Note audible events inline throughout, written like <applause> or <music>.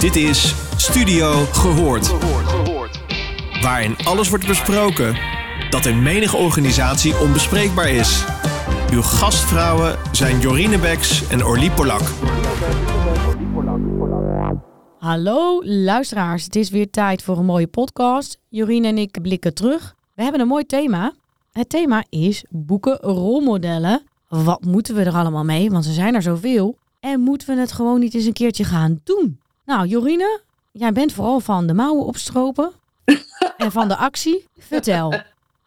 Dit is Studio Gehoord. Waarin alles wordt besproken dat in menige organisatie onbespreekbaar is. Uw gastvrouwen zijn Jorine Beks en Orlie Polak. Hallo luisteraars, het is weer tijd voor een mooie podcast. Jorien en ik blikken terug. We hebben een mooi thema. Het thema is boeken rolmodellen. Wat moeten we er allemaal mee? Want er zijn er zoveel. En moeten we het gewoon niet eens een keertje gaan doen? Nou, Jorine, jij bent vooral van de mouwen opstropen <laughs> en van de actie. Vertel.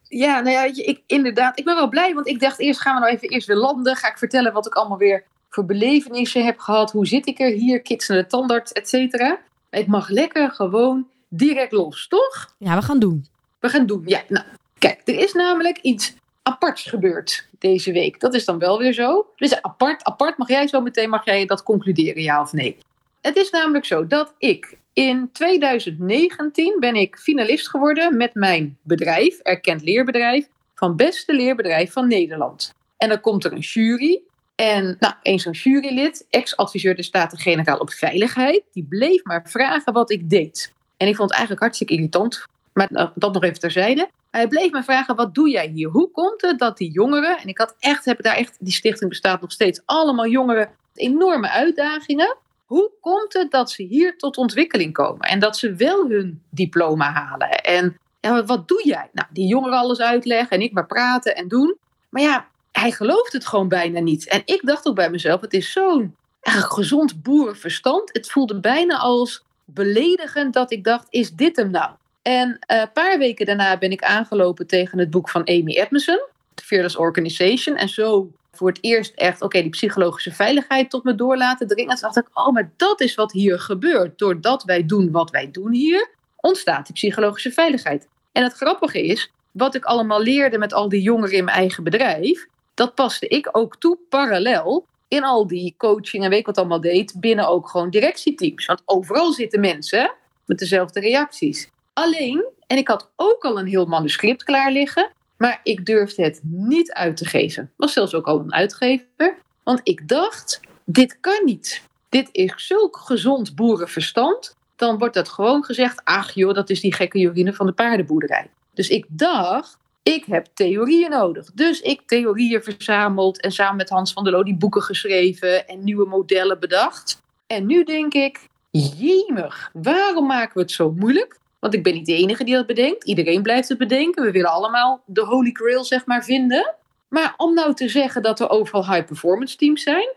Ja, nou ja, weet je, ik, inderdaad. Ik ben wel blij, want ik dacht eerst gaan we nou even eerst weer landen. Ga ik vertellen wat ik allemaal weer voor belevenissen heb gehad. Hoe zit ik er hier? Kids naar de tandarts, et cetera. Ik mag lekker gewoon direct los, toch? Ja, we gaan doen. We gaan doen, ja. Nou, kijk, er is namelijk iets aparts gebeurd deze week. Dat is dan wel weer zo. Dus apart, apart mag jij zo meteen, mag jij dat concluderen, ja of nee? Het is namelijk zo dat ik in 2019 ben ik finalist geworden met mijn bedrijf, erkend leerbedrijf, van beste leerbedrijf van Nederland. En dan komt er een jury. En nou, eens zo'n jurylid, ex-adviseur de Staten-Generaal op Veiligheid, die bleef maar vragen wat ik deed. En ik vond het eigenlijk hartstikke irritant, maar dat nog even terzijde. Hij bleef me vragen, wat doe jij hier? Hoe komt het dat die jongeren, en ik had echt, heb daar echt, die stichting bestaat nog steeds, allemaal jongeren, enorme uitdagingen. Hoe komt het dat ze hier tot ontwikkeling komen en dat ze wel hun diploma halen? En wat doe jij? Nou, die jongeren alles uitleggen en ik maar praten en doen. Maar ja, hij gelooft het gewoon bijna niet. En ik dacht ook bij mezelf, het is zo'n gezond boerenverstand. Het voelde bijna als beledigend dat ik dacht, is dit hem nou? En een uh, paar weken daarna ben ik aangelopen tegen het boek van Amy Edmondson, The Fearless Organization. En zo voor het eerst echt, oké, die psychologische veiligheid tot me door laten dringen. En toen dacht ik, oh, maar dat is wat hier gebeurt. Doordat wij doen wat wij doen hier, ontstaat die psychologische veiligheid. En het grappige is, wat ik allemaal leerde met al die jongeren in mijn eigen bedrijf, dat paste ik ook toe parallel in al die coaching en weet ik wat allemaal deed, binnen ook gewoon directieteams. Want overal zitten mensen met dezelfde reacties. Alleen, en ik had ook al een heel manuscript klaar liggen, maar ik durfde het niet uit te geven. Was zelfs ook al een uitgever. Want ik dacht, dit kan niet. Dit is zulk gezond boerenverstand. Dan wordt dat gewoon gezegd, ach joh, dat is die gekke Jorine van de paardenboerderij. Dus ik dacht, ik heb theorieën nodig. Dus ik theorieën verzameld en samen met Hans van der Loo die boeken geschreven en nieuwe modellen bedacht. En nu denk ik, jemig, waarom maken we het zo moeilijk? Want ik ben niet de enige die dat bedenkt. Iedereen blijft het bedenken. We willen allemaal de holy grail, zeg maar, vinden. Maar om nou te zeggen dat er overal high-performance teams zijn...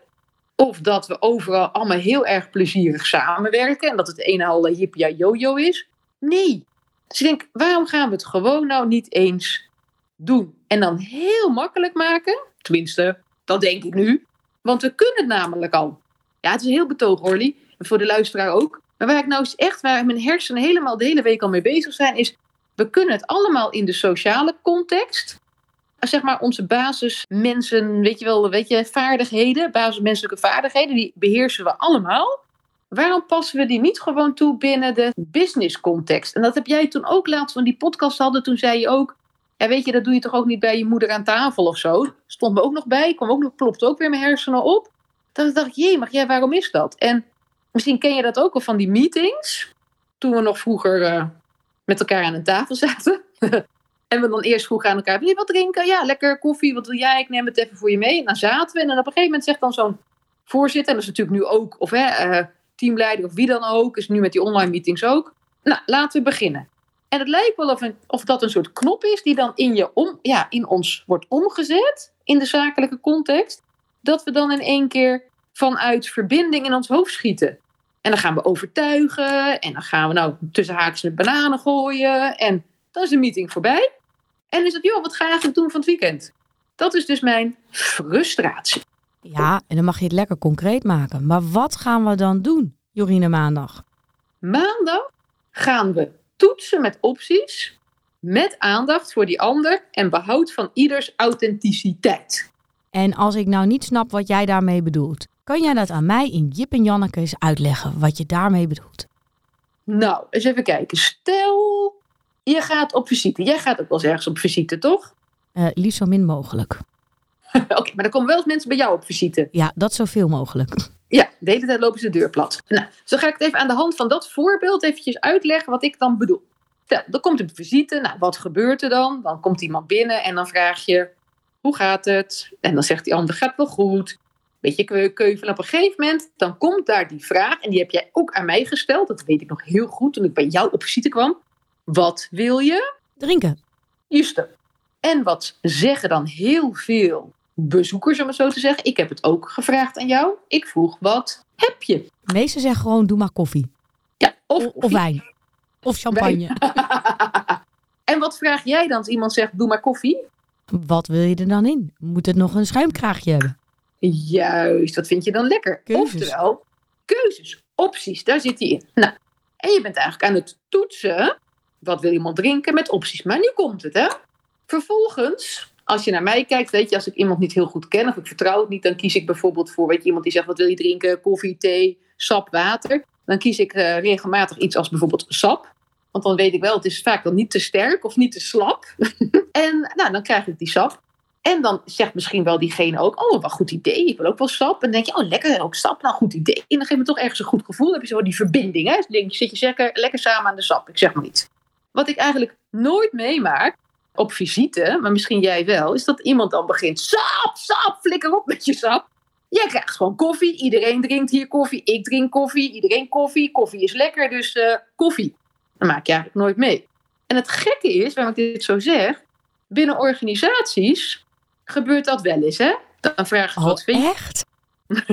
of dat we overal allemaal heel erg plezierig samenwerken... en dat het een al jippia yo-yo is... nee. Dus ik denk, waarom gaan we het gewoon nou niet eens doen? En dan heel makkelijk maken. Tenminste, dat denk ik nu. Want we kunnen het namelijk al. Ja, het is heel betoog, Orly. En voor de luisteraar ook. Maar waar ik nou echt, waar mijn hersenen helemaal de hele week al mee bezig zijn, is we kunnen het allemaal in de sociale context. Zeg maar onze basismensen, weet je wel, weet je, vaardigheden, basismenselijke vaardigheden, die beheersen we allemaal. Waarom passen we die niet gewoon toe binnen de business context? En dat heb jij toen ook laatst van die podcast hadden. Toen zei je ook, ja, weet je, dat doe je toch ook niet bij je moeder aan tafel of zo? Stond me ook nog bij, kwam ook nog, klopte ook weer mijn hersenen op. Ik dacht, jee, mag jij, waarom is dat? En Misschien ken je dat ook al van die meetings. Toen we nog vroeger uh, met elkaar aan een tafel <laughs> zaten. en we dan eerst vroegen aan elkaar: wil je wat drinken? Ja, lekker koffie. Wat wil jij? Ik neem het even voor je mee. En dan zaten we. En dan op een gegeven moment zegt dan zo'n voorzitter. En dat is natuurlijk nu ook, of hè, uh, teamleider of wie dan ook. Is nu met die online meetings ook. Nou, laten we beginnen. En het lijkt wel of, een, of dat een soort knop is die dan in, je om, ja, in ons wordt omgezet. In de zakelijke context. Dat we dan in één keer vanuit verbinding in ons hoofd schieten. En dan gaan we overtuigen. En dan gaan we nou tussen haakjes met bananen gooien. En dan is de meeting voorbij. En is het, joh, wat ga je eigenlijk doen van het weekend? Dat is dus mijn frustratie. Ja, en dan mag je het lekker concreet maken. Maar wat gaan we dan doen, Jorine, maandag? Maandag gaan we toetsen met opties. Met aandacht voor die ander en behoud van ieders authenticiteit. En als ik nou niet snap wat jij daarmee bedoelt, kan jij dat aan mij in Jip en Janneke eens uitleggen wat je daarmee bedoelt? Nou, eens even kijken. Stel, je gaat op visite. Jij gaat ook wel eens ergens op visite, toch? Uh, liefst zo min mogelijk. <laughs> Oké, maar dan komen wel eens mensen bij jou op visite. Ja, dat zoveel mogelijk. Ja, de hele tijd lopen ze de deur plat. Nou, dan ga ik het even aan de hand van dat voorbeeld eventjes uitleggen wat ik dan bedoel. Stel, dan komt een visite. Nou, wat gebeurt er dan? Dan komt iemand binnen en dan vraag je, hoe gaat het? En dan zegt die ander, gaat wel goed. Beetje keuvelen. Op een gegeven moment, dan komt daar die vraag. En die heb jij ook aan mij gesteld. Dat weet ik nog heel goed toen ik bij jou op visite kwam. Wat wil je? Drinken. Juist. En wat zeggen dan heel veel bezoekers, om het zo te zeggen. Ik heb het ook gevraagd aan jou. Ik vroeg, wat heb je? De meesten zeggen gewoon, doe maar koffie. Ja, of, Of, of wijn. Of <laughs> champagne. <laughs> en wat vraag jij dan als iemand zegt, doe maar koffie? Wat wil je er dan in? Moet het nog een schuimkraagje hebben? Juist, wat vind je dan lekker? Keuzes. Oftewel, keuzes, opties, daar zit hij in. Nou, en je bent eigenlijk aan het toetsen, wat wil iemand drinken met opties. Maar nu komt het, hè? Vervolgens, als je naar mij kijkt, weet je, als ik iemand niet heel goed ken of ik vertrouw het niet, dan kies ik bijvoorbeeld voor, weet je, iemand die zegt, wat wil je drinken? Koffie, thee, sap, water. Dan kies ik eh, regelmatig iets als bijvoorbeeld sap. Want dan weet ik wel, het is vaak dan niet te sterk of niet te slap. <laughs> en nou, dan krijg ik die sap. En dan zegt misschien wel diegene ook, oh, wat goed idee, ik wil ook wel sap. En dan denk je, oh, lekker, ook sap, nou, goed idee. En dan geeft me toch ergens een goed gevoel. Dan heb je zo die verbinding, hè. Dan denk je, zit je lekker, lekker samen aan de sap, ik zeg maar iets. Wat ik eigenlijk nooit meemaak op visite, maar misschien jij wel, is dat iemand dan begint, sap, sap, flikker op met je sap. Jij krijgt gewoon koffie, iedereen drinkt hier koffie, ik drink koffie, iedereen koffie. Koffie is lekker, dus eh, koffie. Dan maak je eigenlijk nooit mee. En het gekke is, waarom ik dit zo zeg, binnen organisaties gebeurt dat wel eens, hè? Dan vragen ze, Oh, wat, vind, echt? <laughs>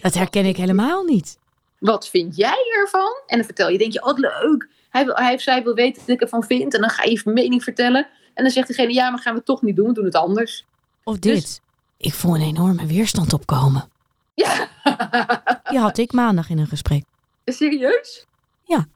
Dat herken ik helemaal niet. wat vind jij ervan? En dan vertel je, denk je, oh leuk. Hij, wil, hij of zij wil weten wat ik ervan vind. En dan ga je je mening vertellen. En dan zegt degene, ja, maar gaan we het toch niet doen, we doen het anders. Of dit. Dus- Ik voel een enorme weerstand opkomen. Ja, <laughs> Die had ik maandag in een gesprek. serieus? Ja.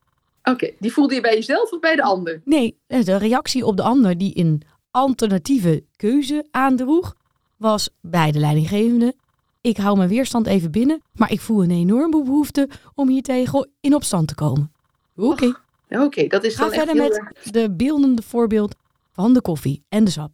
Oké, die voelde je bij jezelf of bij de ander? Nee, de reactie op de ander die een alternatieve keuze aandroeg, was bij de leidinggevende. Ik hou mijn weerstand even binnen, maar ik voel een enorme behoefte om hier tegen in opstand te komen. Oké, Oké, dat is ga dan verder met erg- de beeldende voorbeeld van de koffie en de sap.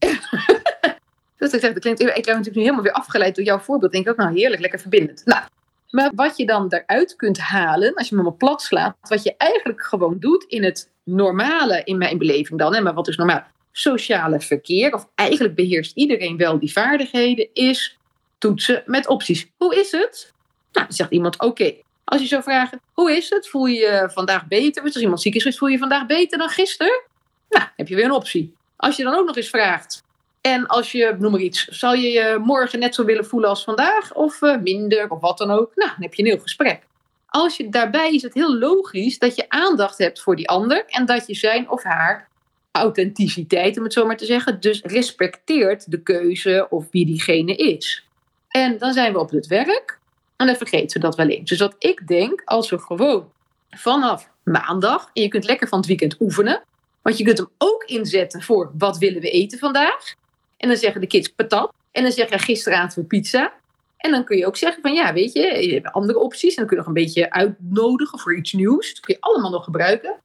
Dus ik zeg, dat klinkt, ik heb natuurlijk nu helemaal weer afgeleid door jouw voorbeeld. Denk ik ook, nou heerlijk, lekker verbindend. Nou, maar wat je dan daaruit kunt halen, als je hem plat slaat, wat je eigenlijk gewoon doet in het normale, in mijn beleving dan, hè, maar wat is normaal? Sociale verkeer, of eigenlijk beheerst iedereen wel die vaardigheden, is toetsen met opties. Hoe is het? Nou, dan zegt iemand, oké. Als je zou vragen, hoe is het? Voel je je vandaag beter? Dus als iemand ziek is, voel je je vandaag beter dan gisteren? Nou, heb je weer een optie. Als je dan ook nog eens vraagt, en als je, noem maar iets, zou je je morgen net zo willen voelen als vandaag? Of eh, minder, of wat dan ook? Nou, dan heb je een heel gesprek. Als je daarbij is het heel logisch dat je aandacht hebt voor die ander. En dat je zijn of haar authenticiteit, om het zo maar te zeggen, dus respecteert de keuze of wie diegene is. En dan zijn we op het werk en dan vergeten we dat wel eens. Dus wat ik denk, als we gewoon vanaf maandag, en je kunt lekker van het weekend oefenen, want je kunt hem ook inzetten voor wat willen we eten vandaag. En dan zeggen de kids patat. En dan zeg je gisteravond voor pizza. En dan kun je ook zeggen van ja, weet je, je hebt andere opties. En dan kun je nog een beetje uitnodigen voor iets nieuws. Dat kun je allemaal nog gebruiken.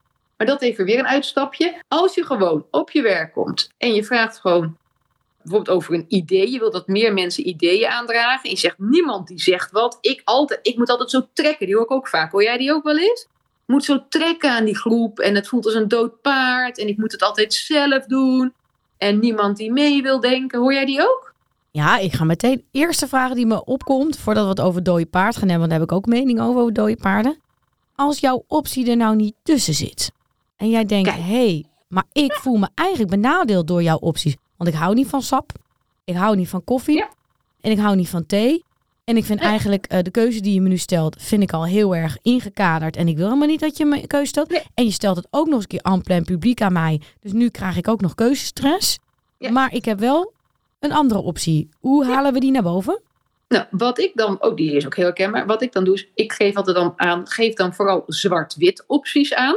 Maar dat even weer een uitstapje. Als je gewoon op je werk komt en je vraagt gewoon bijvoorbeeld over een idee. Je wilt dat meer mensen ideeën aandragen. En je zegt niemand die zegt wat. Ik, altijd, ik moet altijd zo trekken. Die hoor ik ook vaak. Hoor jij die ook wel eens? Moet zo trekken aan die groep. En het voelt als een dood paard. En ik moet het altijd zelf doen. En niemand die mee wil denken. Hoor jij die ook? Ja, ik ga meteen. Eerste vraag die me opkomt, voordat we het over dode paard gaan hebben, want heb ik ook mening over, over dode paarden. Als jouw optie er nou niet tussen zit. En jij denkt, hé, hey, maar ik voel me eigenlijk benadeeld door jouw opties. Want ik hou niet van sap, ik hou niet van koffie Ja. en ik hou niet van thee. En ik vind Nee. eigenlijk eh, de keuze die je me nu stelt, vind ik al heel erg ingekaderd. En ik wil helemaal niet dat je me een keuze stelt. Nee. En je stelt het ook nog eens een keer en plein publiek aan mij. Dus nu krijg ik ook nog keuzestress. Ja. Maar ik heb wel een andere optie. Hoe halen we die naar boven? Nou, wat ik dan, oh die is ook heel herkenbaar. Wat ik dan doe is, ik geef altijd dan aan, geef dan vooral zwart-wit opties aan.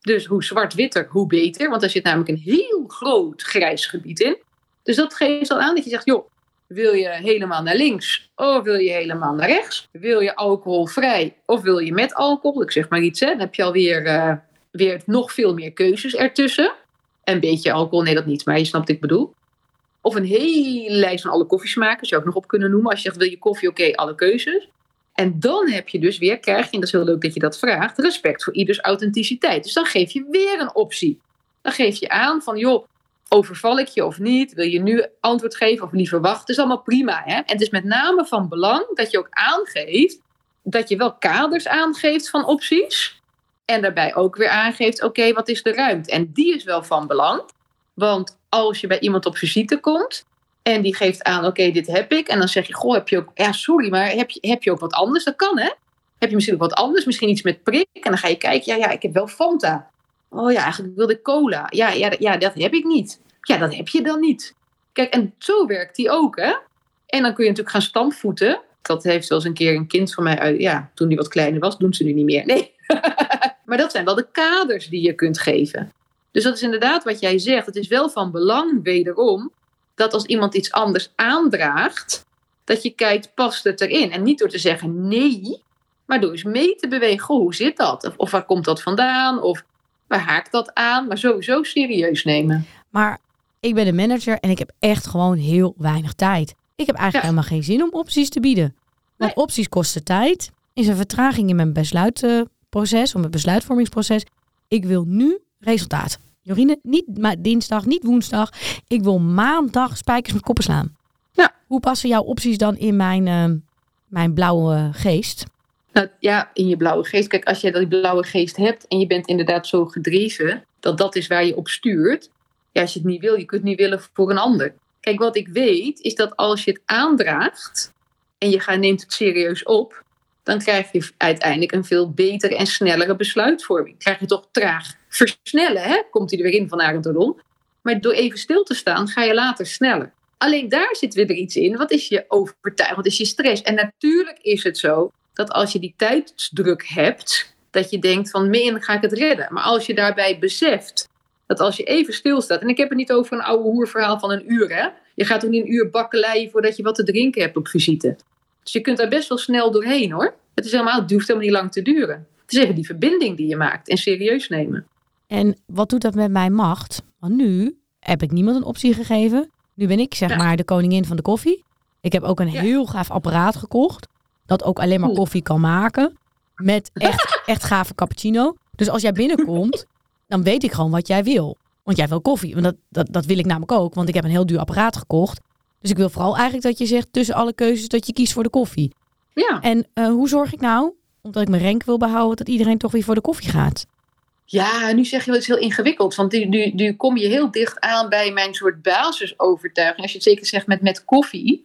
Dus hoe zwart-witter, hoe beter. Want daar zit namelijk een heel groot grijs gebied in. Dus dat geeft al aan dat je zegt, joh, wil je helemaal naar links of wil je helemaal naar rechts? Wil je alcoholvrij of wil je met alcohol? Ik zeg maar iets, hè. Dan heb je alweer eh, weer nog veel meer keuzes ertussen. Een beetje alcohol, nee dat niet, maar je snapt wat ik bedoel. Of een hele lijst van alle koffiesmaken, zou ik nog op kunnen noemen. Als je zegt, wil je koffie, oké, alle keuzes. En dan heb je dus weer, krijg je, en dat is heel leuk dat je dat vraagt, respect voor ieders authenticiteit. Dus dan geef je weer een optie. Dan geef je aan van, joh, overval ik je of niet? Wil je nu antwoord geven of liever wachten? Het is allemaal prima. Hè? En het is met name van belang dat je ook aangeeft dat je wel kaders aangeeft van opties. En daarbij ook weer aangeeft, oké, wat is de ruimte? En die is wel van belang. Want als je bij iemand op visite komt en die geeft aan, oké, dit heb ik. En dan zeg je, goh, heb je ook, ja, sorry, maar heb je, heb je ook wat anders? Dat kan, hè? Heb je misschien ook wat anders? Misschien iets met prik? En dan ga je kijken, ja, ja, ik heb wel Fanta. Oh ja, eigenlijk wilde ik cola. Ja, ja, ja, dat heb ik niet. Ja, dat heb je dan niet. Kijk, en zo werkt die ook, hè? En dan kun je natuurlijk gaan stampvoeten. Dat heeft eens een keer een kind van mij uit. Ja, toen die wat kleiner was, doen ze nu niet meer. Nee. <laughs> maar dat zijn wel de kaders die je kunt geven. Dus dat is inderdaad wat jij zegt. Het is wel van belang, wederom, dat als iemand iets anders aandraagt, dat je kijkt, past het erin? En niet door te zeggen nee, maar door eens mee te bewegen. hoe zit dat? Of, of waar komt dat vandaan? Of waar haakt dat aan? Maar sowieso serieus nemen. Maar ik ben een manager en ik heb echt gewoon heel weinig tijd. Ik heb eigenlijk Ja. helemaal geen zin om opties te bieden. Want opties kosten tijd. Is een vertraging in mijn besluitproces, of mijn besluitvormingsproces. Ik wil nu resultaat. Jorine, niet maar dinsdag, niet woensdag. Ik wil maandag spijkers met koppen slaan. Ja. Hoe passen jouw opties dan in mijn, eh, mijn blauwe geest? Nou ja, in je blauwe geest. Kijk, als je die blauwe geest hebt en je bent inderdaad zo gedreven, dat dat is waar je op stuurt. Ja, als je het niet wil, je kunt het niet willen voor een ander. Kijk, wat ik weet is dat als je het aandraagt en je gaat, neemt het serieus op, dan krijg je uiteindelijk een veel betere en snellere besluitvorming. Krijg je toch traag versnellen, hè? komt hij er weer in van Arend Rodon. Maar door even stil te staan, ga je later sneller. Alleen daar zit weer iets in. Wat is je overtuiging? Wat is je stress? En natuurlijk is het zo dat als je die tijdsdruk hebt, dat je denkt van, min ga ik het redden. Maar als je daarbij beseft dat als je even stilstaat, en ik heb het niet over een oude hoerverhaal van een uur, hè. Je gaat ook niet een uur bakkeleien voordat je wat te drinken hebt op visite. Dus je kunt daar best wel snel doorheen hoor. Het, is helemaal, het hoeft helemaal niet lang te duren. Het is even die verbinding die je maakt en serieus nemen. En wat doet dat met mijn macht? Want nu heb ik niemand een optie gegeven. Nu ben ik zeg Ja. maar de koningin van de koffie. Ik heb ook een Ja. heel gaaf apparaat gekocht. Dat ook alleen maar Cool. koffie kan maken. Met echt, <laughs> echt gave cappuccino. Dus als jij binnenkomt, dan weet ik gewoon wat jij wil. Want jij wil koffie. Want dat, dat, dat wil ik namelijk ook. Want ik heb een heel duur apparaat gekocht. Dus ik wil vooral eigenlijk dat je zegt tussen alle keuzes dat je kiest voor de koffie. Ja, En eh, hoe zorg ik nou, omdat ik mijn rank wil behouden, dat iedereen toch weer voor de koffie gaat? ja nu zeg je wel iets heel ingewikkelds. Want nu, nu, nu kom je heel dicht aan bij mijn soort basisovertuiging. Als je het zeker zegt met, met koffie.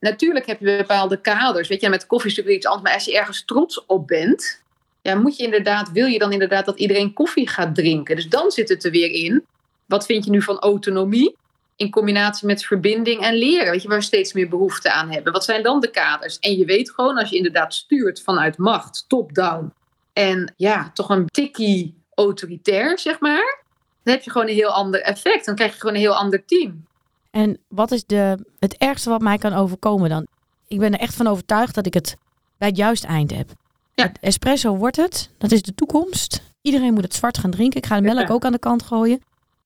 Natuurlijk heb je bepaalde kaders. Weet je, met koffie is natuurlijk iets anders. Maar als je ergens trots op bent, ja, moet je inderdaad, wil je dan inderdaad dat iedereen koffie gaat drinken. Dus dan zit het er weer in. Wat vind je nu van autonomie? In combinatie met verbinding en leren. Weet je, waar we steeds meer behoefte aan hebben. Wat zijn dan de kaders? En je weet gewoon, als je inderdaad stuurt vanuit macht, top-down. En ja, toch een tikkie autoritair, zeg maar. Dan heb je gewoon een heel ander effect. Dan krijg je gewoon een heel ander team. En wat is de, het ergste wat mij kan overkomen dan? Ik ben er echt van overtuigd dat ik het bij het juiste eind heb. Ja. Espresso wordt het. Dat is de toekomst. Iedereen moet het zwart gaan drinken. Ik ga de melk ook aan de kant gooien.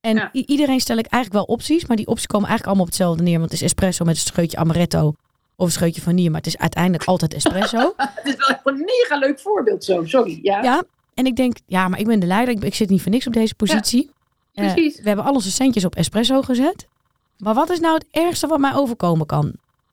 En Ja. iedereen stel ik eigenlijk wel opties. Maar die opties komen eigenlijk allemaal op hetzelfde neer. Want het is espresso met een scheutje amaretto. Of een scheutje vanille. Maar het is uiteindelijk altijd espresso. <laughs> Het is wel een mega leuk voorbeeld zo. Sorry. Ja, ja. En ik denk, ja, maar ik ben de leider. Ik, ik zit niet voor niks op deze positie. Eh, precies. we hebben al onze centjes op espresso gezet. Maar wat is nou het ergste wat mij overkomen kan?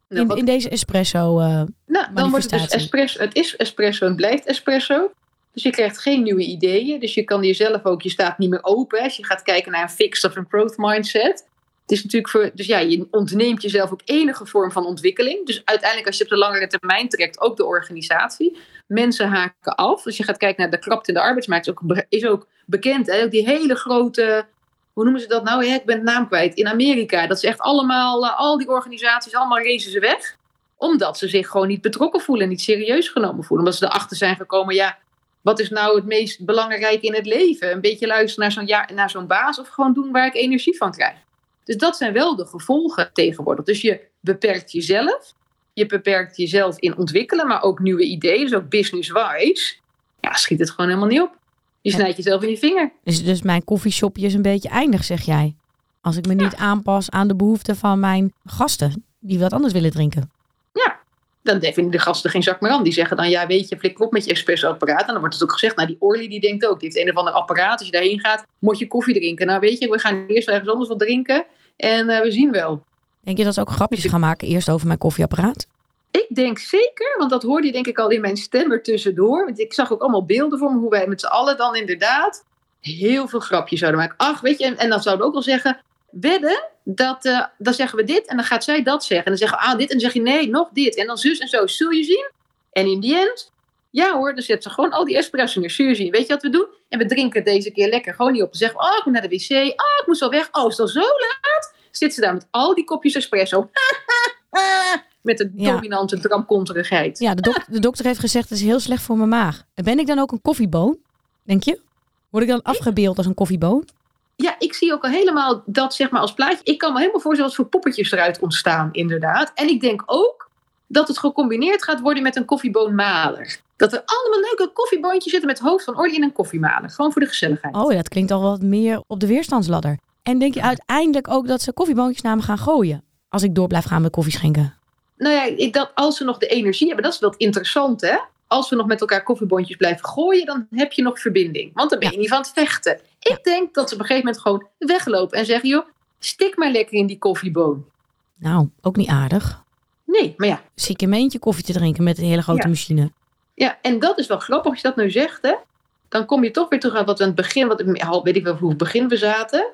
Nou, In, deze espresso. eh, Nou, dan wordt het dus espresso. Het is espresso en het blijft espresso. Dus je krijgt geen nieuwe ideeën. Dus je kan jezelf ook, je staat niet meer open. Als je gaat kijken naar een fixed of een growth mindset. Het is natuurlijk voor, dus ja, je ontneemt jezelf ook enige vorm van ontwikkeling. Dus uiteindelijk, als je op de langere termijn trekt, ook de organisatie. Mensen haken af. Als je gaat kijken naar de krapte in de arbeidsmarkt, is ook, bekend. Hè? Die hele grote, hoe noemen ze dat nou? Ja, ik ben de naam kwijt. In Amerika. Dat is echt allemaal, eh, al die organisaties, allemaal racen ze weg omdat ze zich gewoon niet betrokken voelen, niet serieus genomen voelen. Omdat ze erachter zijn gekomen, ja, wat is nou het meest belangrijke in het leven? Een beetje luisteren naar zo'n ja, naar zo'n baas of gewoon doen waar ik energie van krijg. Dus dat zijn wel de gevolgen tegenwoordig. Dus je beperkt jezelf. Je beperkt jezelf in ontwikkelen, maar ook nieuwe ideeën, dus ook business-wise. Ja, schiet het gewoon helemaal niet op. Je snijdt jezelf in je vinger. dus, dus mijn koffieshopje is een beetje eindig, zeg jij. Als ik me niet aanpas aan de behoeften van mijn gasten die wat anders willen drinken. Dan vinden de gasten geen zak meer aan. Die zeggen dan, ja weet je, flikker op met je espresso-apparaat. En dan wordt het ook gezegd, nou die Orly die denkt ook, die heeft een of ander apparaat. Als je daarheen gaat, moet je koffie drinken. Nou weet je, we gaan eerst ergens anders wat drinken. En uh, we zien wel. Denk je dat ze ook grapjes gaan maken eerst over mijn koffieapparaat? Ik denk zeker, want dat hoorde je denk ik al in mijn stem er tussendoor. Want ik zag ook allemaal beelden voor me hoe wij met z'n allen dan inderdaad heel veel grapjes zouden maken. Ach, weet je, en, en dan zouden we ook wel zeggen, wedden dat, uh, dan zeggen we dit en dan gaat zij dat zeggen. En dan zeggen we, ah, dit en dan zeg je nee, nog dit. En dan zus en zo, zul je zien? En in die end, ja hoor, dan zet ze gewoon al die espresso neer. Zul je zien? Weet je wat we doen? En we drinken deze keer lekker gewoon niet op. Dan zeggen we, oh, ik moet naar de wc. Oh, ik moet zo weg. Oh, is het al zo laat? Zit ze daar met al die kopjes espresso. <laughs> met een ja. dominante dramkonterigheid. Ja, de, dok de dokter heeft gezegd, het is heel slecht voor mijn maag. Ben ik dan ook een koffieboon, denk je? Word ik dan afgebeeld als een koffieboon? Ja, ik zie ook al helemaal dat zeg maar als plaatje. Ik kan me helemaal voorstellen wat voor poppetjes eruit ontstaan, inderdaad. En ik denk ook dat het gecombineerd gaat worden met een koffieboonmaler. Dat er allemaal leuke koffieboontjes zitten met hoofd van Orly in een koffiemaler. Gewoon voor de gezelligheid. Oh ja, dat klinkt al wat meer op de weerstandsladder. En denk je uiteindelijk ook dat ze koffieboontjes naar me gaan gooien? Als ik door blijf gaan met koffie schenken. Nou ja, dat, als ze nog de energie hebben, dat is wel interessant hè als we nog met elkaar koffiebondjes blijven gooien, dan heb je nog verbinding. Want dan ben je niet van het vechten. Ik denk dat ze op een gegeven moment gewoon weglopen en zeggen: joh, stik maar lekker in die koffieboon. Nou, ook niet aardig. Nee, maar ja. Zie ik eentje koffie te drinken met een hele grote machine. Ja, en dat is wel grappig als je dat nu zegt, hè. Dan kom je toch weer terug aan wat we aan het begin, wat, weet ik wel hoe het begin we zaten.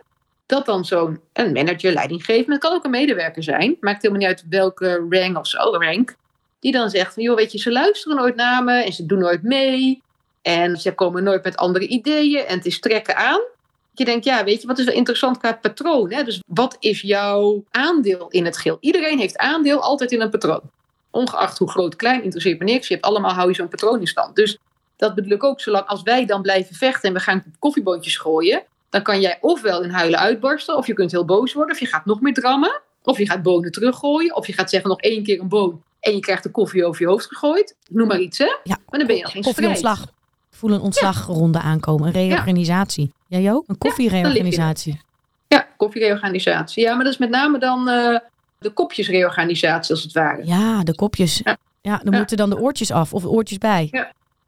Dat dan zo'n manager, leidinggevende, het kan ook een medewerker zijn. Maakt helemaal niet uit welke rank of zo, rank. Die dan zegt van, joh, weet je, ze luisteren nooit naar me en ze doen nooit mee. En ze komen nooit met andere ideeën en het is trekken aan. Je denkt, ja, weet je, wat is wel interessant qua patroon? Hè? Dus wat is jouw aandeel in het geheel? Iedereen heeft aandeel altijd in een patroon. Ongeacht hoe groot, klein, interesseert me niks. Je hebt allemaal, hou je zo'n patroon in stand. Dus dat bedoel ik ook, zolang als wij dan blijven vechten en we gaan koffieboontjes gooien, dan kan jij ofwel in huilen uitbarsten, of je kunt heel boos worden, of je gaat nog meer drammen, of je gaat bonen teruggooien, of je gaat zeggen nog één keer een boon en je krijgt de koffie over je hoofd gegooid. Noem maar iets, hè? Ja. Maar dan ben je nog geen Koffieontslag. Voel een ontslagronde aankomen. Een reorganisatie. Ja. Jij ook? Een koffiereorganisatie. Ja, koffiereorganisatie. Ja, maar dat is met name dan uh, de kopjesreorganisatie als het ware. Ja, de kopjes. Ja, dan moeten dan de oortjes af of oortjes bij.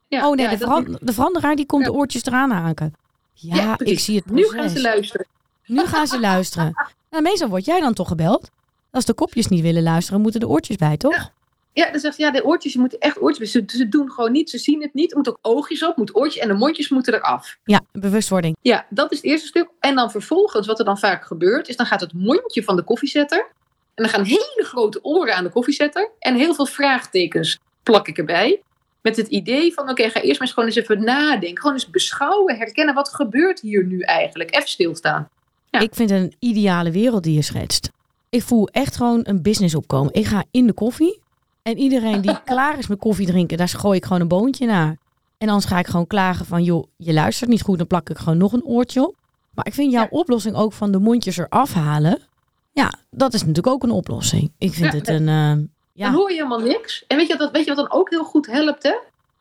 Ja. oh nee, de, veran de, veranderaar die komt de oortjes eraan haken. Ja, ik zie het proces. Nu gaan ze luisteren. Nu gaan ze luisteren. <laughs> Nou, meestal word jij dan toch gebeld. Als de kopjes niet willen luisteren, moeten de oortjes bij, toch? Ja, dan zegt ja, de oortjes je moeten echt oortjes. Ze, ze doen gewoon niet, ze zien het niet. Er moeten ook oogjes op, moet oortjes en de mondjes moeten eraf. Ja, bewustwording. Ja, dat is het eerste stuk. En dan vervolgens, wat er dan vaak gebeurt, is dan gaat het mondje van de koffiezetter. En dan gaan hele grote oren aan de koffiezetter. En heel veel vraagtekens plak ik erbij. Met het idee van, oké, ga eerst maar eens gewoon eens even nadenken. Gewoon eens beschouwen, herkennen, wat gebeurt hier nu eigenlijk? Even stilstaan. Ja. Ik vind het een ideale wereld die je schetst. Ik voel echt gewoon een business opkomen. Ik ga in de koffie. En iedereen die <laughs> klaar is met koffie drinken, daar gooi ik gewoon een boontje naar. En anders ga ik gewoon klagen van, joh, je luistert niet goed, dan plak ik gewoon nog een oortje op. Maar ik vind jouw oplossing ook van de mondjes eraf halen. Ja, dat is natuurlijk ook een oplossing. Ik vind het een. Uh, ja. Dan hoor je helemaal niks. En weet je, wat, weet je wat dan ook heel goed helpt, hè?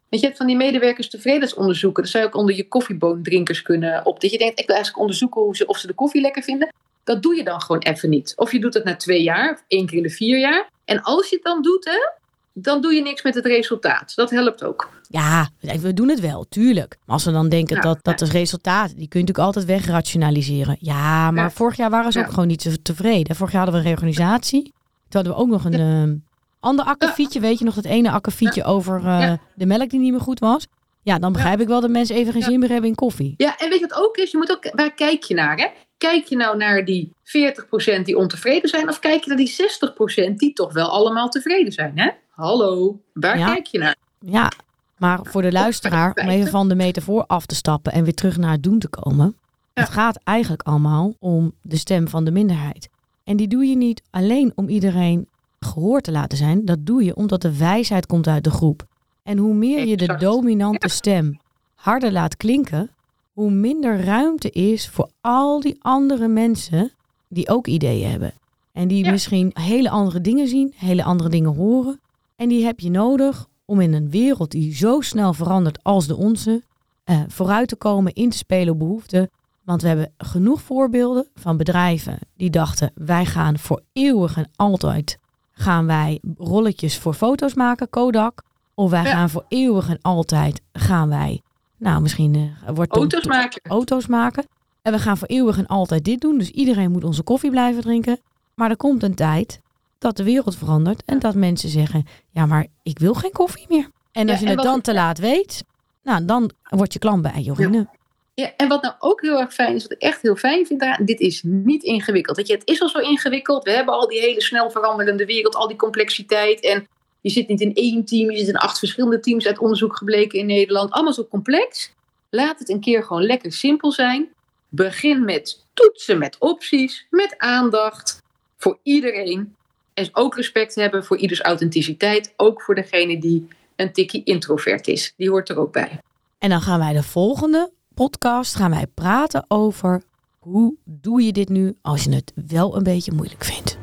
Want je hebt van die medewerkers tevredensonderzoeken. Dat zou je ook onder je koffieboondrinkers kunnen op. Dat je denkt, ik wil eigenlijk onderzoeken hoe ze, of ze de koffie lekker vinden. Dat doe je dan gewoon even niet. Of je doet het na twee jaar, of één keer in de vier jaar. En als je het dan doet, hè, dan doe je niks met het resultaat. Dat helpt ook. Ja, we doen het wel, tuurlijk. Maar als we dan denken dat, dat is resultaat, die kun je natuurlijk altijd wegrationaliseren. Ja, maar vorig jaar waren ze ook gewoon niet zo tevreden. Vorig jaar hadden we een reorganisatie. Toen hadden we ook nog een uh, ander akkefietje. Weet je nog dat ene akkefietje over uh, de melk die niet meer goed was? Ja, dan begrijp ik wel dat mensen even geen zin meer hebben in koffie. Ja, en weet je wat ook is? Je moet ook, waar kijk je naar? Hè? Kijk je nou naar die 40% die ontevreden zijn, of kijk je naar die 60% die toch wel allemaal tevreden zijn? Hè? Hallo, waar kijk je naar? Ja, maar voor de luisteraar, om even van de metafoor af te stappen en weer terug naar het doen te komen. Het gaat eigenlijk allemaal om de stem van de minderheid. En die doe je niet alleen om iedereen gehoord te laten zijn. Dat doe je omdat de wijsheid komt uit de groep. En hoe meer je de dominante stem harder laat klinken, hoe minder ruimte is voor al die andere mensen die ook ideeën hebben. En die misschien hele andere dingen zien, hele andere dingen horen. En die heb je nodig om in een wereld die zo snel verandert als de onze, eh, vooruit te komen, in te spelen op behoeften. Want we hebben genoeg voorbeelden van bedrijven die dachten: wij gaan voor eeuwig en altijd gaan wij rolletjes voor foto's maken, Kodak. Of wij Ja. gaan voor eeuwig en altijd gaan wij, nou misschien eh, wordt Auto's maken. auto's maken. En we gaan voor eeuwig en altijd dit doen. Dus iedereen moet onze koffie blijven drinken. Maar er komt een tijd dat de wereld verandert en dat mensen zeggen: ja, maar ik wil geen koffie meer. En als Ja, je en het dan te laat weet, nou dan word je klant bij Jorine. Ja, en wat nou ook heel erg fijn is, wat ik echt heel fijn vind daar, dit is niet ingewikkeld. Weet je, het is al zo ingewikkeld. We hebben al die hele snel veranderende wereld, al die complexiteit. En je zit niet in één team, je zit in acht verschillende teams uit onderzoek gebleken in Nederland. Allemaal zo complex. Laat het een keer gewoon lekker simpel zijn. Begin met toetsen met opties, met aandacht voor iedereen. En ook respect hebben voor ieders authenticiteit. Ook voor degene die een tikkie introvert is. Die hoort er ook bij. En dan gaan wij de volgende podcast gaan wij praten over hoe doe je dit nu als je het wel een beetje moeilijk vindt.